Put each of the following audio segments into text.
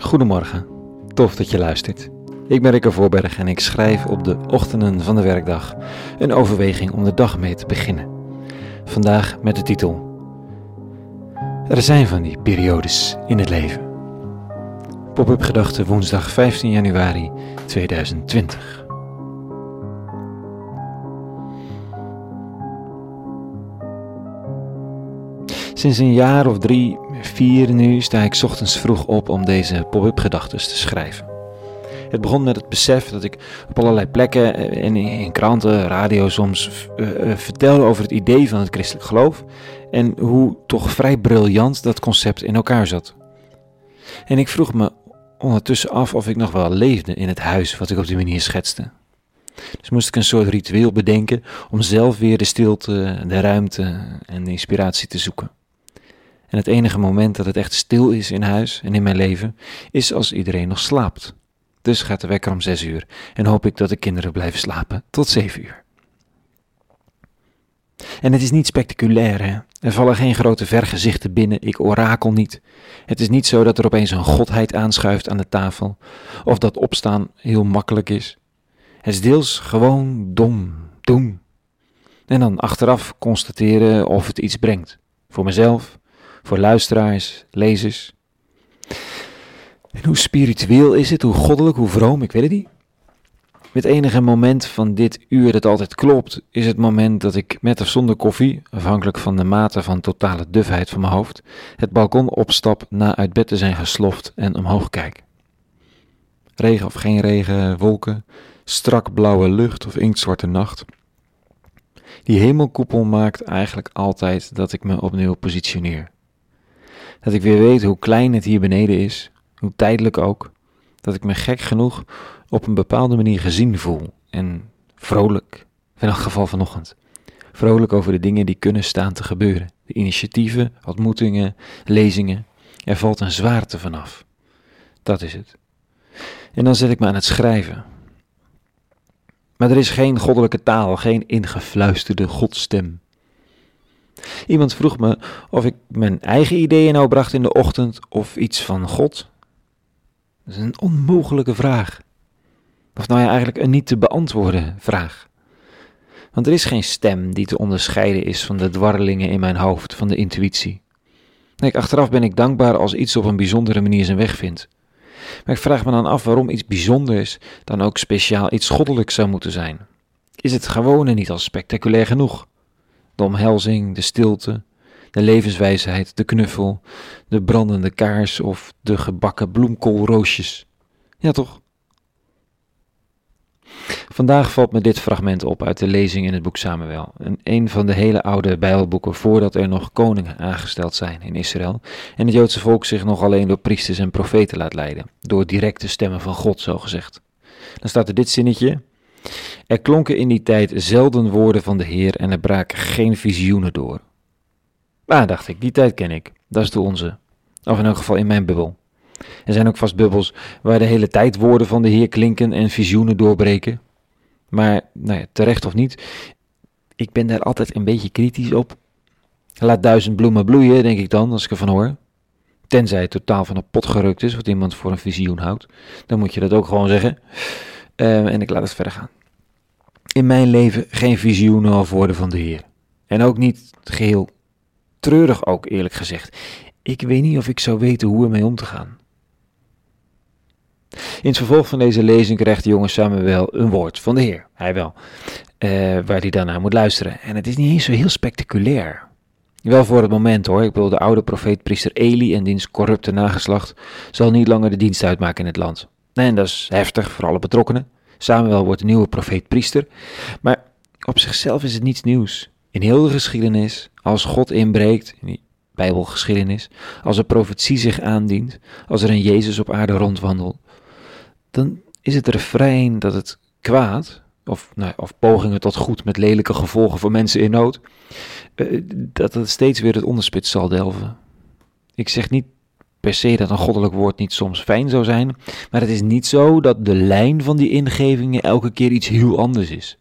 Goedemorgen, tof dat je luistert. Ik ben Rikke Voorberg en ik schrijf op de ochtenden van de werkdag een overweging om de dag mee te beginnen. Vandaag met de titel Er zijn van die periodes in het leven. Pop-up gedachte woensdag 15 januari 2020. Sinds een jaar of drie, vier nu sta ik ochtends vroeg op om deze pop-up gedachten te schrijven. Het begon met het besef dat ik op allerlei plekken en in kranten, radio soms uh, vertelde over het idee van het christelijk geloof en hoe toch vrij briljant dat concept in elkaar zat. En ik vroeg me ondertussen af of ik nog wel leefde in het huis wat ik op die manier schetste. Dus moest ik een soort ritueel bedenken om zelf weer de stilte, de ruimte en de inspiratie te zoeken. En het enige moment dat het echt stil is in huis en in mijn leven, is als iedereen nog slaapt. Dus gaat de wekker om zes uur en hoop ik dat de kinderen blijven slapen tot zeven uur. En het is niet spectaculair, hè? Er vallen geen grote vergezichten binnen, ik orakel niet. Het is niet zo dat er opeens een godheid aanschuift aan de tafel, of dat opstaan heel makkelijk is. Het is deels gewoon dom, doen. En dan achteraf constateren of het iets brengt. Voor mezelf, voor luisteraars, lezers. En hoe spiritueel is het, hoe goddelijk, hoe vroom, ik weet het niet. Het enige moment van dit uur dat altijd klopt, is het moment dat ik met of zonder koffie, afhankelijk van de mate van totale dufheid van mijn hoofd, het balkon opstap na uit bed te zijn gesloft en omhoog kijk. Regen of geen regen, wolken, strak blauwe lucht of inktzwarte nacht. Die hemelkoepel maakt eigenlijk altijd dat ik me opnieuw positioneer. Dat ik weer weet hoe klein het hier beneden is, hoe tijdelijk ook. Dat ik me gek genoeg op een bepaalde manier gezien voel. En vrolijk, in elk geval vanochtend. Vrolijk over de dingen die kunnen staan te gebeuren. De initiatieven, ontmoetingen, lezingen. Er valt een zwaarte vanaf. Dat is het. En dan zet ik me aan het schrijven. Maar er is geen goddelijke taal, geen ingefluisterde godstem. Iemand vroeg me of ik mijn eigen ideeën nou bracht in de ochtend of iets van God. Dat is een onmogelijke vraag. Of nou ja, eigenlijk een niet te beantwoorden vraag. Want er is geen stem die te onderscheiden is van de dwarrelingen in mijn hoofd, van de intuïtie. Nee, achteraf ben ik dankbaar als iets op een bijzondere manier zijn weg vindt. Maar ik vraag me dan af waarom iets bijzonders dan ook speciaal iets goddelijks zou moeten zijn. Is het gewone niet al spectaculair genoeg? De omhelzing, de stilte, de levenswijsheid, de knuffel, de brandende kaars of de gebakken bloemkoolroosjes. Ja, toch? Vandaag valt me dit fragment op uit de lezing in het boek Samuel, een, van de hele oude Bijbelboeken voordat er nog koningen aangesteld zijn in Israël en het Joodse volk zich nog alleen door priesters en profeten laat leiden, door directe stemmen van God, zo gezegd. Dan staat er dit zinnetje, er klonken in die tijd zelden woorden van de Heer en er braken geen visioenen door. Maar dacht ik, die tijd ken ik. Dat is de onze. Of in elk geval in mijn bubbel. Er zijn ook vast bubbels waar de hele tijd woorden van de Heer klinken en visioenen doorbreken. Maar, nou ja, terecht of niet, ik ben daar altijd een beetje kritisch op. Laat duizend bloemen bloeien, denk ik dan, als ik ervan hoor. Tenzij het totaal van een pot gerukt is, wat iemand voor een visioen houdt. Dan moet je dat ook gewoon zeggen. Ehm, en ik laat het verder gaan. In mijn leven geen visioenen of woorden van de Heer. En ook niet geheel treurig ook eerlijk gezegd. Ik weet niet of ik zou weten hoe ermee om te gaan. In het vervolg van deze lezing krijgt de jongen Samuel een woord van de Heer. Hij wel. Uh, waar hij dan naar moet luisteren. En het is niet eens zo heel spectaculair. Wel voor het moment hoor. Ik bedoel, de oude profeet priester Eli en diens corrupte nageslacht zal niet langer de dienst uitmaken in het land. En dat is heftig voor alle betrokkenen. Samuel wordt de nieuwe profeet-priester. Maar op zichzelf is het niets nieuws. In heel de geschiedenis, als God inbreekt, in die Bijbelgeschiedenis, als een profetie zich aandient, als er een Jezus op aarde rondwandelt, dan is het refrein dat het kwaad, of, nou, of pogingen tot goed met lelijke gevolgen voor mensen in nood, uh, dat het steeds weer het onderspits zal delven. Ik zeg niet per se dat een goddelijk woord niet soms fijn zou zijn, maar het is niet zo dat de lijn van die ingevingen elke keer iets heel anders is.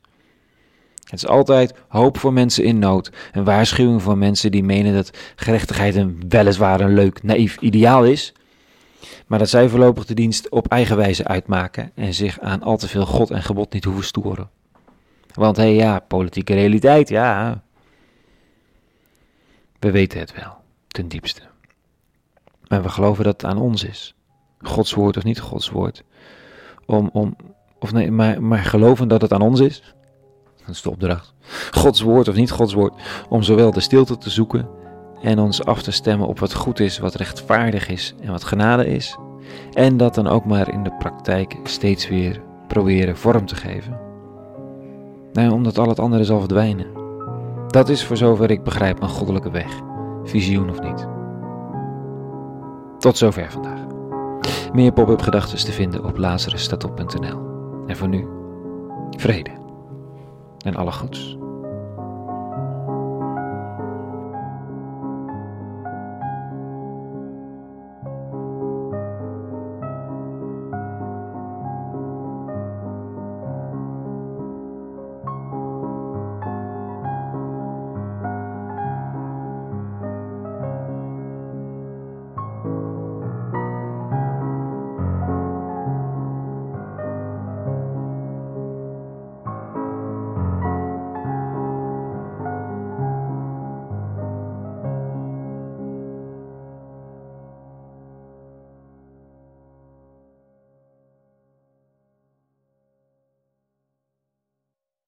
Het is altijd hoop voor mensen in nood, een waarschuwing voor mensen die menen dat gerechtigheid een weliswaar een leuk, naïef ideaal is, Maar dat zij voorlopig de dienst op eigen wijze uitmaken en zich aan al te veel God en gebod niet hoeven storen. Want hé hey, ja, politieke realiteit, ja. We weten het wel, ten diepste. Maar we geloven dat het aan ons is. Gods woord of niet Gods woord. Om, om, of nee, maar, maar geloven dat het aan ons is. Dat is de opdracht. Gods woord of niet Gods woord. Om zowel de stilte te zoeken en ons af te stemmen op wat goed is, wat rechtvaardig is en wat genade is. En dat dan ook maar in de praktijk steeds weer proberen vorm te geven. Nee, omdat al het andere zal verdwijnen. Dat is voor zover ik begrijp een goddelijke weg, visioen of niet. Tot zover vandaag. Meer pop-up gedachten te vinden op lazarusstatop.nl. En voor nu, vrede en alle goeds.